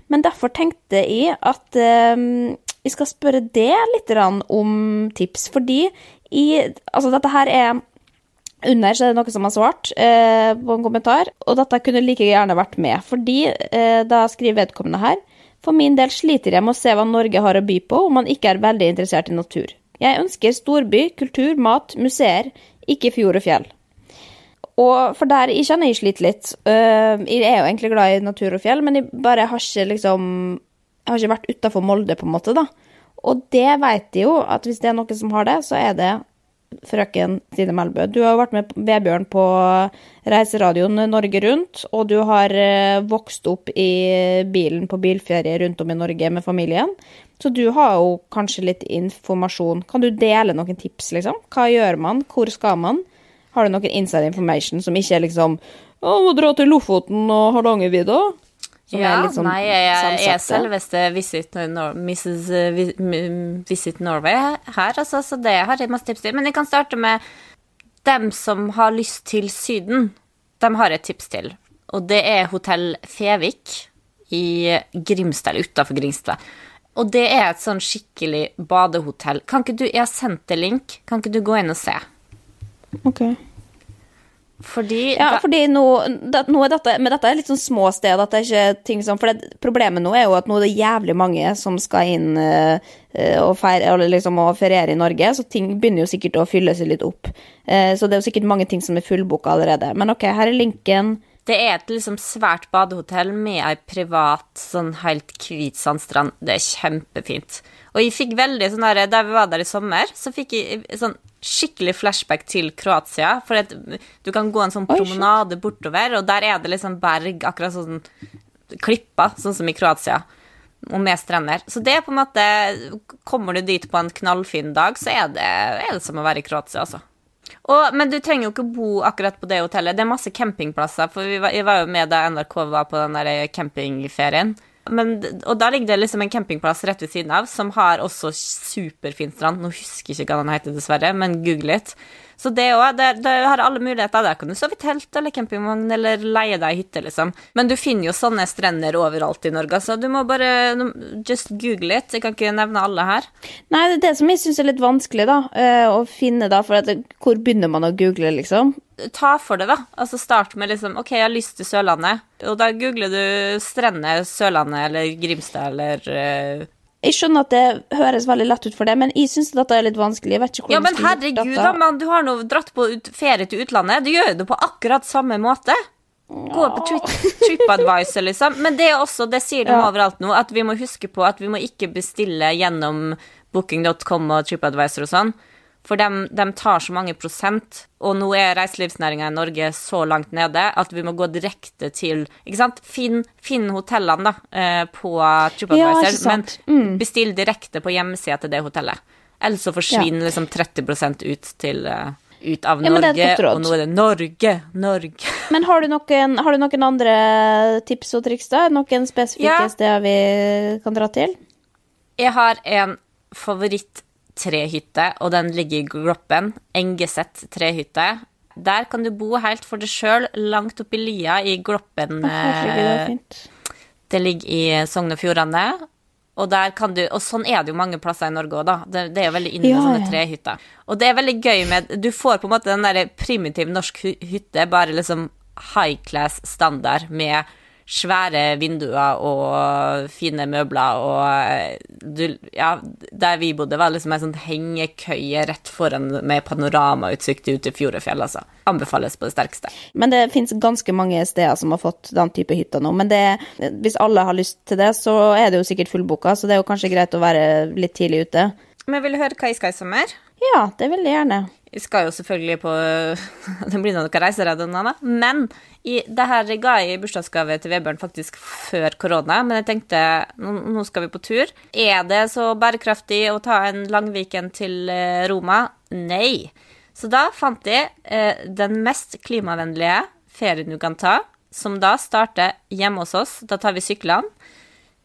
Men derfor tenkte jeg at eh, jeg skal spørre det litt om tips. Fordi i, altså dette her er under så er det noen som har svart eh, på en kommentar, og dette kunne like gjerne vært med. Fordi eh, da skriver vedkommende her For min del sliter jeg med å se hva Norge har å by på om man ikke er veldig interessert i natur. Jeg ønsker storby, kultur, mat, museer, ikke fjord og fjell. Og for der jeg kjenner jeg sliter litt. Øh, jeg er jo egentlig glad i natur og fjell, men jeg bare har ikke liksom Jeg har ikke vært utafor Molde, på en måte, da. Og det vet jeg jo, at hvis det er noen som har det, så er det frøken Stine Melbø. Du har vært med Vebjørn på Reiseradioen Norge Rundt, og du har eh, vokst opp i bilen på bilferie rundt om i Norge med familien. Så du har jo kanskje litt informasjon. Kan du dele noen tips, liksom? Hva gjør man? Hvor skal man? Har du noen inside information som ikke er liksom Å, må dra til Lofoten og Hardangervidda? Ja, sånn nei, jeg, jeg er selveste Visit, Nor Mrs. Visit Norway her, altså, så det har jeg masse tips til. Men jeg kan starte med dem som har lyst til Syden. De har et tips til, og det er Hotell Fevik i Grimstad, eller utafor Grimstad. Og det er et sånn skikkelig badehotell. Kan ikke du, Jeg har sendt deg link, kan ikke du gå inn og se? Ok. Fordi Ja, fordi nå, det, nå er dette, men dette er litt sånn små steder, dette er ikke ting som For det, problemet nå er jo at nå er det jævlig mange som skal inn eh, og, feire, eller liksom, og feriere i Norge, så ting begynner jo sikkert å fylle seg litt opp. Uh, så det er jo sikkert mange ting som er fullboka allerede. Men ok, her er linken. Det er et liksom svært badehotell med ei privat, sånn helt hvit sandstrand. Det er kjempefint. Og jeg fikk veldig sånn der, Da vi var der i sommer, så fikk jeg sånn skikkelig flashback til Kroatia. For at du kan gå en sånn promenade bortover, og der er det liksom berg, akkurat sånn klipper, sånn som i Kroatia. Og med strender. Så det er på en måte Kommer du dit på en knallfin dag, så er det, er det som å være i Kroatia, altså. Og, men du trenger jo ikke bo akkurat på det hotellet. Det er masse campingplasser, for vi var, jeg var jo med da NRK var på den der campingferien. Men, og da ligger det liksom en campingplass rett ved siden av, som har også superfin strand. Nå husker jeg ikke hva den heter, dessverre, men google it. Så det òg, der har alle muligheter. Der kan du sove i telt eller campingvogn eller leie deg hytte, liksom. Men du finner jo sånne strender overalt i Norge, så du må bare just google it. Jeg kan ikke nevne alle her. Nei, det er det som jeg syns er litt vanskelig, da. eh, å finne, da. For at, hvor begynner man å google, liksom? ta for det, da. Altså Start med liksom OK, jeg har lyst til Sørlandet. Og da googler du strender Sørlandet eller Grimstad eller eh, Jeg skjønner at det høres veldig lett ut for det, men jeg syns dette er litt vanskelig. Jeg vet ikke Ja, men herregud, da, mann. Du har nå dratt på ut ferie til utlandet. Du gjør det på akkurat samme måte. Gå på TripAdvisor, liksom. Men det er også, det sier de Ja. overalt nå, at vi må huske på at vi må ikke bestille gjennom booking.com og TripAdvisor og sånn. For de, tar så mange prosent, og nå er reiselivsnæringa i Norge så langt nede at vi må gå direkte til Ikke sant? Finn, finn hotellene, da, eh, på TripAdvisor, ja, men. Mm. bestill direkte på hjemmesida til det hotellet. Ellers så forsvinner liksom 30% ut til eh, ut av Ja, Norge, og nå er det Norge, Norge. Men har du, noen, har du noen andre tips og triks, da? Noen spesifikke Ja. steder vi kan dra til? Jeg har en favoritt-trehytte, og den ligger i Gloppen. Engeset trehytte. Der kan du bo helt for deg sjøl, langt oppi lia i Gloppen. Det eh. Det ligger i Sogn og Fjordane. Og, der kan du, og sånn er det jo mange plasser i Norge òg, da. Det, det er jo veldig inne med Ja, sånne trehytter. Og det er veldig gøy med Du får på en måte den der primitiv norsk hytte, bare liksom high class standard med svære vinduer og fine møbler og eh, du, Ja, der vi bodde, var liksom en sånn hengekøye rett foran med panoramautsikt ut til fjord og fjell, altså. Anbefales på det sterkeste. Men det fins ganske mange steder som har fått den type hytter nå. Men det, hvis alle har lyst til det, så er det jo sikkert fullboka, så det er jo kanskje greit å være litt tidlig ute. Men vil du høre hva jeg skal i sommer? Ja, det vil jeg gjerne. Jeg skal jo selvfølgelig på Det blir noen reiseradioner, da. Men i, det her ga jeg i bursdagsgave til Vebjørn faktisk før korona. Men jeg tenkte nå skal vi på tur. Er det så bærekraftig å ta en langviken til eh, Roma? Nei. Så da fant de eh, den mest klimavennlige ferien du kan ta, som da starter hjemme hos oss. Da tar vi syklene.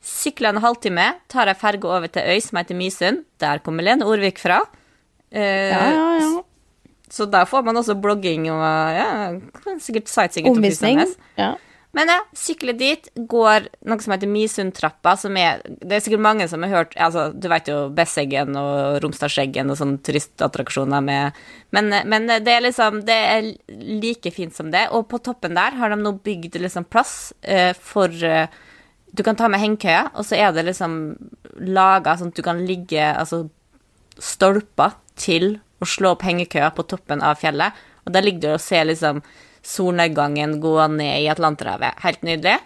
Sykler en halvtime, tar ei ferge over til øy som heter Mysund. Der kommer Lene Orvik fra. Eh, Ja, ja, ja. så der får man også blogging og ja, sikkert sightseeing Omvisning. Ja. Men ja, sykle dit, går noe som heter Misundtrappa, som er Det er sikkert mange som har hørt altså, Du vet jo Besseggen og Romsdalseggen og sånne turistattraksjoner med men, men det er liksom Det er like fint som det. Og på toppen der har de nå bygd liksom plass eh, for eh, Du kan ta med hengekøya, og så er det liksom laga sånn at du kan ligge altså stolper til å slå opp hengekøya på toppen av fjellet. Og der ligger du og ser liksom solnedgangen gå ned i Atlanterhavet. Helt nydelig.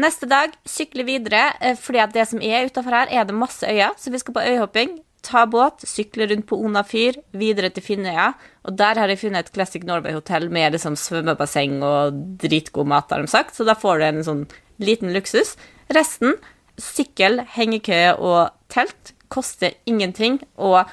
Neste dag sykler videre, eh, fordi at det som er utafor her, er det masse øyer, så vi skal på øyhopping. Ta båt, sykle rundt på Ona fyr, videre til Finnøya. Og der har jeg funnet et Classic Norway-hotell med liksom svømmebasseng og dritgod mat, har de sagt, så da får du en sånn liten luksus. Resten, sykkel, hengekøye og telt, koster ingenting, og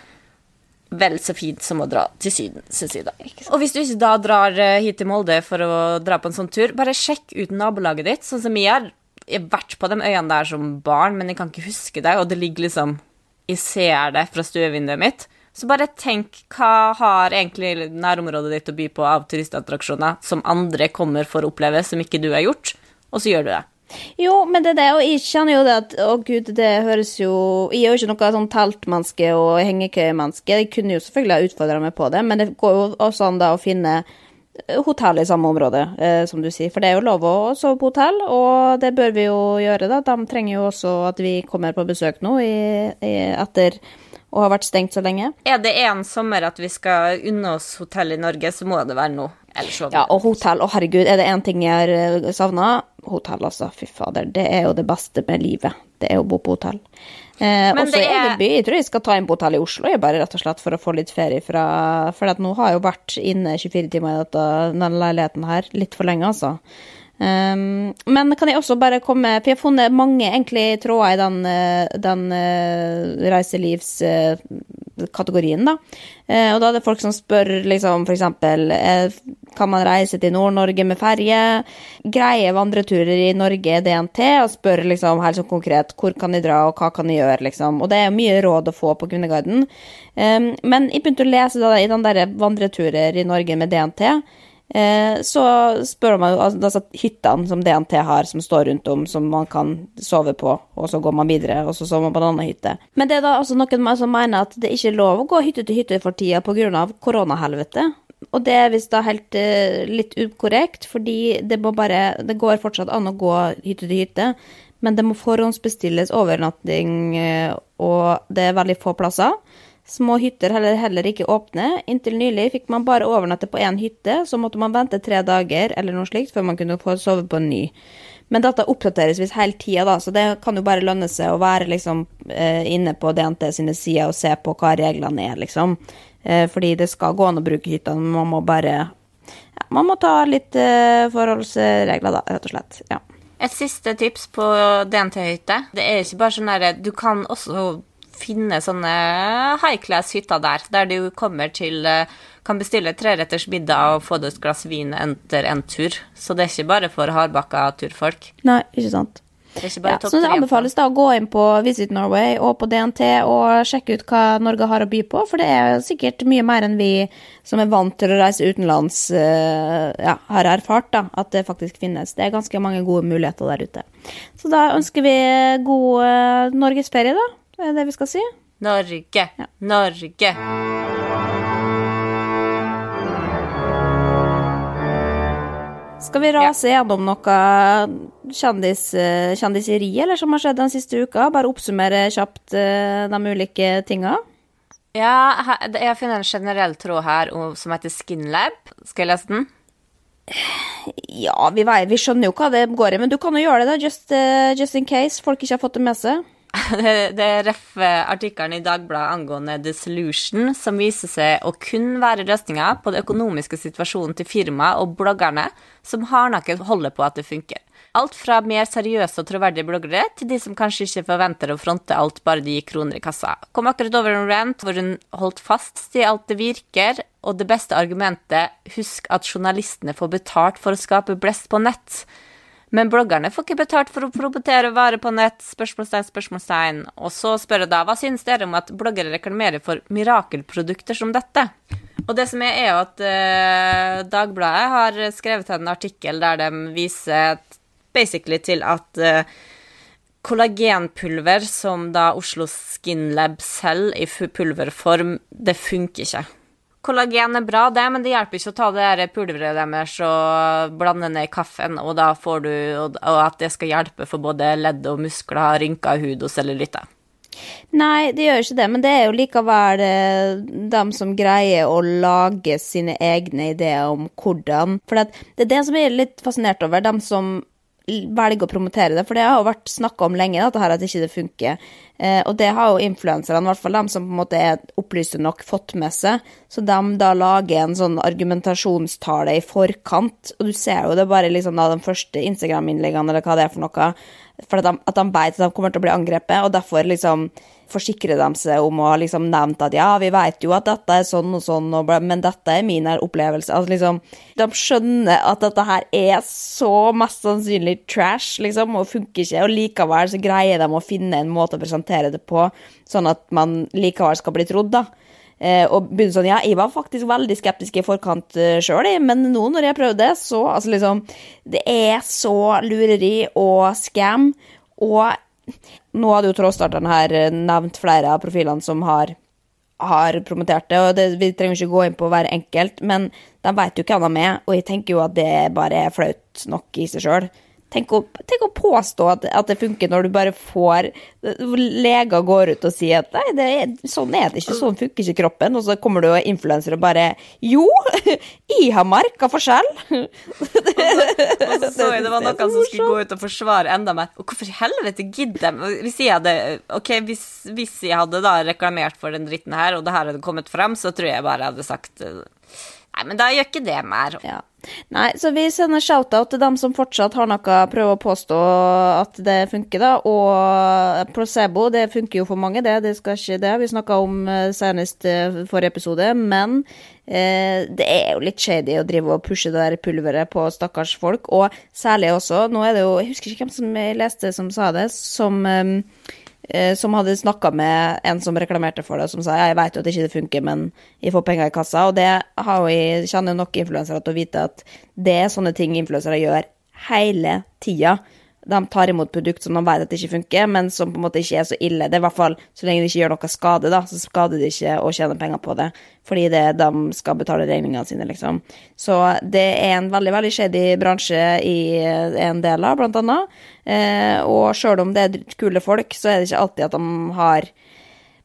vel så fint som å dra til Syden, syns jeg da. Og hvis du ikke da drar eh, hit til Molde for å dra på en sånn tur, bare sjekk ut nabolaget ditt, sånn som jeg har. Jeg har vært på de øyene der som barn, men jeg kan ikke huske det, og det ligger liksom Jeg ser det fra stuevinduet mitt. Så bare tenk, hva har egentlig nærområdet ditt å by på av turistattraksjoner som andre kommer for å oppleve, som ikke du har gjort, og så gjør du det. Jo, men det er det, og jeg kjenner jo det at Å, gud, det høres jo Jeg er jo ikke noe sånn teltmenneske og hengekøyemenneske. Jeg kunne jo selvfølgelig ha utfordra meg på det, men det går jo også an da å finne hotell i samme område, eh, som du sier. For det er jo lov å sove på hotell, og det bør vi jo gjøre, da. De trenger jo også at vi kommer på besøk nå i, i, etter å ha vært stengt så lenge. Er det en sommer at vi skal unne oss hotell i Norge, så må det være nå. Ja, og hotell, å herregud, er det én ting jeg har savna? Hotell, altså. Fy fader. Det er jo det beste med livet. Det er å bo på hotell. Eh, det i er- by. Jeg tror jeg skal ta inn på hotell i Oslo, jeg bare rett og slett for å få litt ferie fra For nå har jeg jo vært inne 24 timer i dette, denne leiligheten her litt for lenge, altså. Um, men kan jeg også bare komme For jeg har funnet mange egentlig tråder i den, eh, den uh, reiselivskategorien, da. Uh, og da er det folk som spør liksom eh, Kan man reise til Nord-Norge med ferje? Greie vandreturer i Norge DNT? Og spør liksom helt sånn konkret hvor kan de dra, og hva kan de gjøre, liksom. Og det er mye råd å få på Kvinneguiden. Um, men jeg begynte å lese da, i den derre vandreturer i Norge med DNT. Eh, så spør man altså, altså hyttene som DNT har, som står rundt om, som man kan sove på, og så går man videre, og så sover man på en annen hytte. Men det er da altså noen som mener at det ikke er lov å gå hytte til hytte for tida pga. koronahelvete. Og det er visst da helt eh, litt ukorrekt, fordi det bare Det går fortsatt an å gå hytte til hytte, men det må forhåndsbestilles overnatting, eh, og det er veldig få plasser. Små hytter heller, heller ikke åpne. Inntil nylig fikk man bare overnatte på én hytte, så måtte man vente tre dager eller noe slikt før man kunne få sove på en ny. Men dette oppdateres visst hele tida, da, så det kan jo bare lønne seg å være liksom eh, inne på DNT sine sider og se på hva reglene er, liksom. Eh, fordi det skal gå an å bruke hyttene, men man må bare ja, Man må ta litt eh, forholdsregler, da, rett og slett. Ja. Et siste tips på DNT-hytte. Det er ikke bare sånn derre Du kan også finne sånne high class-hytter der, der du kommer til eh, Kan bestille treretters middag og få deg et glass vin etter en tur. Så det er ikke bare for hardbakka turfolk. Nei, ikke sant. Det Ja, så det anbefales da å gå inn på Visit Norway og på DNT og sjekke ut hva Norge har å by på, for det er sikkert mye mer enn vi som er vant til å reise utenlands, eh, ja, har erfart, da, at det faktisk finnes. Det er ganske mange gode muligheter der ute. Så da ønsker vi god eh, norgesferie, da. Det er det vi skal si. Norge, Norge. Skal vi rase gjennom noe kjendis, eh, kjendiseri eller som har skjedd den siste uka? Bare oppsummere kjapt eh, de ulike tinga. Ja, jeg har funnet en generell tråd her som heter Skinlab. Skal jeg lese den? Ja, vi, vi skjønner jo hva det går i, men du kan jo gjøre det, da, just, eh, just in case folk ikke har fått det med seg. Det, er ref artikkelen i Dagbladet angående The Solution, som viser seg å kun være løsninga på den økonomiske situasjonen til firmaet og bloggerne som hardnakket holder på at det funker. Alt fra mer seriøse og troverdige bloggere til de som kanskje ikke forventer å fronte alt bare de gir kroner i kassa. Kom akkurat over en rant hvor hun holdt fast til alt det virker, og det beste argumentet husk at journalistene får betalt for å skape blest på nett. Men bloggerne får ikke betalt for å promotere varer på nett, spørsmålstegn, spørsmålstegn. Og så spør jeg da, hva synes dere om at bloggere reklamerer for mirakelprodukter som dette? Og det som er, er jo at eh, Dagbladet har skrevet en artikkel der de viser basically til at eh, kollagenpulver som da Oslo Skinlab selv i pulverform, det funker ikke. Kollagen er bra, det, men det hjelper ikke å ta det pulveret deres og blande ned i kaffen, og da får du Og at det skal hjelpe for både ledd og muskler, rynker hud og cellulitter. Nei, det gjør ikke det, men det er jo likevel eh, dem som greier å lage sine egne ideer om hvordan For det, er det som jeg er litt fascinert over, dem som velger å promotere det. For det har jo vært snakka om lenge, dette her, at ikke det funker. Eh, og det har jo influenserne, i hvert fall de som på en måte er opplyste nok, fått med seg. Så de da lager en sånn argumentasjonstale i forkant, og du ser jo det bare liksom da de første Instagram-innleggene, eller hva det er for noe, for at de, at de vet at de kommer til å bli angrepet, og derfor liksom forsikrer de seg om å ha liksom nevnt at ja, vi vet jo at dette er sånn og sånn, og bla, men dette er min opplevelse. Altså liksom, de skjønner at dette her er så mest sannsynlig trash, liksom, og funker ikke, og likevel så greier de å finne en måte å presentere det på, sånn at man likevel skal bli trodd, da. Eh, og begynne sånn, ja, jeg var faktisk veldig skeptisk i forkant uh, sjøl, men nå når jeg prøvde så altså liksom Det er så lureri og scam, og nå hadde jo Trådstarteren her eh, nevnt flere av profilene som har har promotert det, og det, vi trenger ikke gå inn på hver enkelt, men de vet jo hva de er, og jeg tenker jo at det bare er flaut nok i seg sjøl. Tenk å, tenk å påstå at, at, det funker når du bare får Leger går ut og sier at nei, det er, sånn er det ikke, sånn funker ikke kroppen. Og så kommer du og influenser og bare Jo, jeg har merka forskjell. og så så jeg det var noen som skulle gå ut og forsvare enda mer. Og hvorfor i helvete gidder de Hvis jeg hadde Ok, hvis, hvis, jeg hadde da reklamert for den dritten her, og det her hadde kommet frem, så tror jeg bare jeg hadde sagt Nei, men da gjør ikke det mer. Ja. Nei, så vi sender shout-out til dem som fortsatt har noe prøver å påstå at det funker, da. Og placebo, det funker jo for mange, det. Det skal ikke det. Vi snakka om eh, senest eh, forrige episode. Men eh, det er jo litt shady å drive og pushe det der pulveret på stakkars folk. Og særlig også, nå er det jo Jeg husker ikke hvem som jeg leste som sa det, som eh, som hadde snakka med en som reklamerte for det, som sa jeg vet jo at det ikke funker, men jeg får penger i kassa. Og det har jeg kjenner nok influensere til å vite at det er sånne ting influensere gjør hele tida de tar imot produkt som de vet at det ikke funker, men som på en måte ikke er så ille. Det er i hvert fall, Så lenge det ikke gjør noe skade, da, så skader det ikke å tjene penger på det. Fordi det de skal betale regningene sine, liksom. Så det er en veldig veldig shady bransje i en del av, blant annet. Eh, og sjøl om det er kule folk, så er det ikke alltid at de har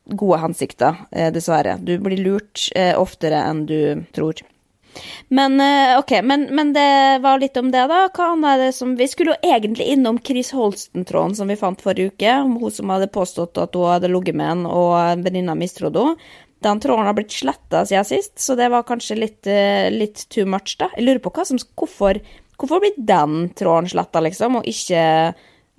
gode hensikter, eh, dessverre. Du blir lurt eh, oftere enn du tror. Men eh, ok, men, men, det var litt om det, da. Hva er det som Vi skulle jo egentlig innom Chris Holsten-tråden som vi fant forrige uke, om hun som hadde påstått at hun hadde ligget med en, og venninna mistrodde henne. Den tråden har blitt sletta siden sist, så det var kanskje litt, eh, litt too much, da. Jeg lurer på hva som, hvorfor, hvorfor blir den tråden sletta, liksom, og ikke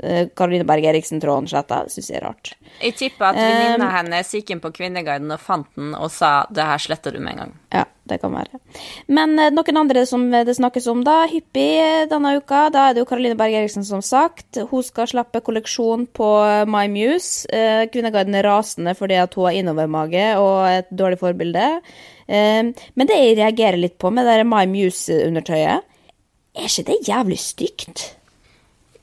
Karoline eh, Berg Eriksen-tråden sletta. Syns jeg er rart. Jeg tipper at venninna um, hennes gikk inn på Kvinneguiden og fant den og sa 'det her sletter du med en gang'. Ja, det kan være. Men uh, noen andre som det snakkes om da, hyppig denne uka, da er det jo Karoline Berg Eriksen som sagt. Hun skal slappe kolleksjon på My Muse. Kvinneguiden er rasende fordi at hun har innovermage og et dårlig forbilde. Men det jeg reagerer litt på med det My Muse-undertøyet, er ikke det jævlig stygt?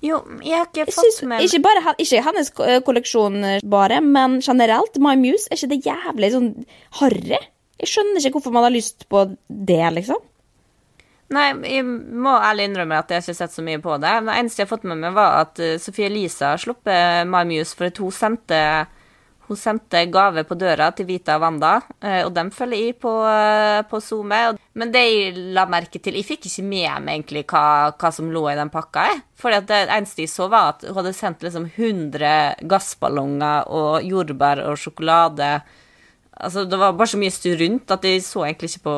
Jo, jeg har ikke fått med Ikke bare ikke hennes eh, kolleksjon, eh, bare, men generelt. My Muse, er ikke det jævlig sånn harry? Jeg skjønner ikke hvorfor man har lyst på det, liksom. Nei, jeg må ærlig innrømme at jeg ikke har sett så mye på det. Det eneste jeg har fått med meg, var at eh, Sophie Elise har sluppet My Muse for at hun sendte hun sendte gave på døra til Vita og Wanda, eh, og dem følger jeg på, eh, på SoMe. Men det jeg la merke til Jeg fikk ikke med meg egentlig hva, hva som lå i den pakka. For det eneste jeg så, var at hun hadde sendt liksom 100 gassballonger og jordbær og sjokolade. Altså, det var bare så mye styr rundt at jeg så egentlig ikke på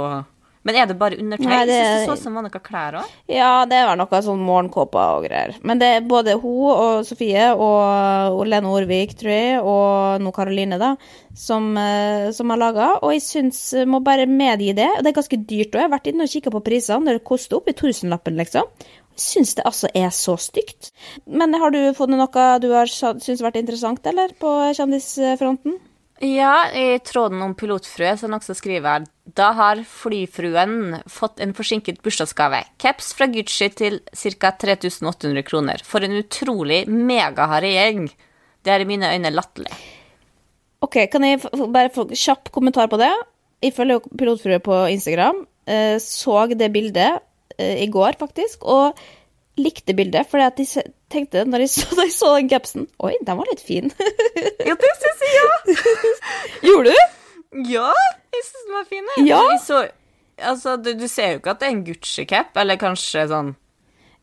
men er det bare undertøy? Nei, det... Jeg synes det så ut som var noe klær òg. Ja, det var noe sånn morgenkåper og greier. Men det er både hun og Sofie og, Lene Orvik, tror jeg, og nå Karoline, da, som, eh, som har laga. Og jeg syns må bare medgi det. Det er ganske dyrt òg. Jeg har vært inne og kikka på prisene. Det koster oppi tusenlappen, liksom. Syns det altså er så stygt. Men har du funnet noe du har syntes vært interessant, eller, på kjendisfronten? Ja, i tråden om pilotfrue som også skriver da har flyfruen fått en forsinket bursdagsgave. Caps fra Gucci til ca. 3800 kroner. For en utrolig megaharry gjeng. Det er i mine øyne latterlig. Ok, kan jeg bare få kjapp kommentar på det? Jeg følger pilotfrue på Instagram. Eh, så det bildet eh, i går, faktisk. Og likte bildet, for jeg tenkte når jeg så, da jeg så den capsen Oi, den var litt fin. ja, det syns jeg, ja. Gjorde du? Ja, jeg syns den var fin. Jeg. Ja. Så, altså, du, du, ser jo ikke at det er en Gucci-cap, eller kanskje sånn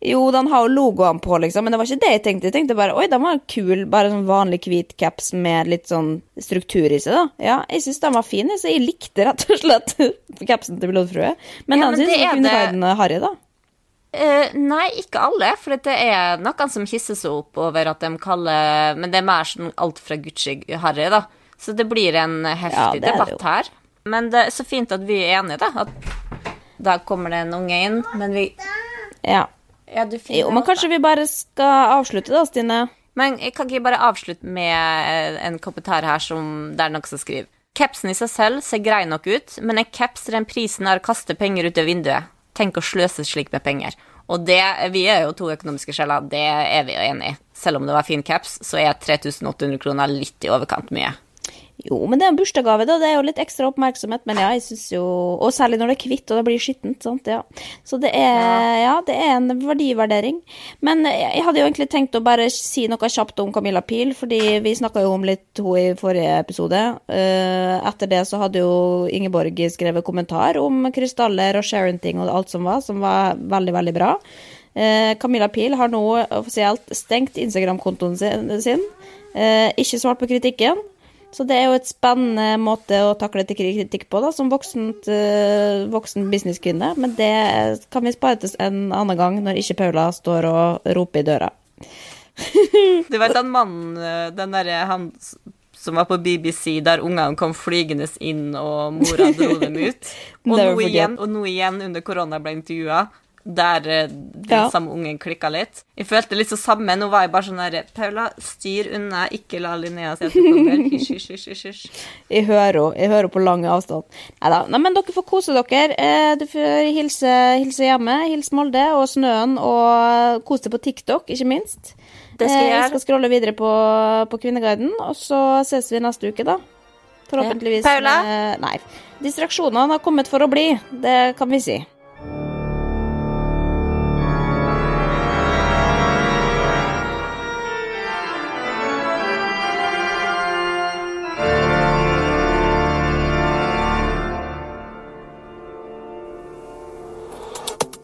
Jo, den har jo logoen på, liksom, men det var ikke det jeg tenkte. Jeg tenkte bare oi, den var kul, bare sånn vanlig hvit caps med litt sånn struktur i seg, da. Ja, jeg syns den var fin, så jeg likte rett og slett capsen til Pilotfrue. Men ja, den syns jeg kunne vært det... harry, da. Uh, nei, ikke alle, for det er noen som hisser seg opp over at de kaller Men det er mer sånn alt fra Gucci-harry, da. Så det blir en heftig ja, debatt her. Men det er så fint at vi er enige, da. At da kommer det en unge inn, men vi Ja. ja jo, men kanskje vi bare skal avslutte, da, Stine? Men jeg kan ikke bare avslutte med en kommentar her som det er noen som skriver. Capsen i seg selv ser grei nok ut, men en caps til den prisen er å kaste penger ut av vinduet. Tenk å sløse slik med penger. Og det, vi er jo to økonomiske sjeler, det er vi jo enig i. Selv om det var fin caps, så er 3800 kroner litt i overkant mye. Jo, men det er en bursdagsgave, da. Det er jo litt ekstra oppmerksomhet. Men ja, jeg syns jo Og særlig når det er hvitt og det blir skittent. sant, ja. Så det er, ja. det er en verdivurdering. Men jeg hadde jo egentlig tenkt å bare si noe kjapt om Camilla Pil, fordi vi snakka jo om litt hun i forrige episode. Eh, etter det så hadde jo Ingeborg skrevet kommentar om krystaller og sharenting og alt som var, som var veldig, veldig bra. Eh, Camilla Pil har nå offisielt stengt Instagram-kontoen sin. Eh, ikke svart på kritikken. Så det er jo et spennende måte å takle kritikk på, da, som voksent, uh, voksen businesskvinne. Men det kan vi spare til en annen gang, når ikke Paula står og roper i døra. du vet den mannen, eh, den derre han som var på BBC, der ungene kom flygende inn, og mora dro dem ut. Og nå igjen, og nå igjen under korona ble intervjua der eh, den ja. samme ungen klikka litt. Jeg følte litt så samme. Nå var jeg bare sånn der Paula, styr unna, ikke la Linnea se at du kommer. Hysj, hysj, hysj. hysj. Jeg hører henne. Jeg hører på lang avstand. Nei da. Men dere får kose dere. Eh, du får hilse, hilse hjemme. Hils Molde og Snøen, og kos deg på TikTok, ikke minst. Det skal jeg eh, gjøre. Jeg skal scrolle videre på, på Kvinneguiden, og så ses vi neste uke, da. Forhåpentligvis. Paula? Nei. Distraksjonene har kommet for å bli. Det kan vi si.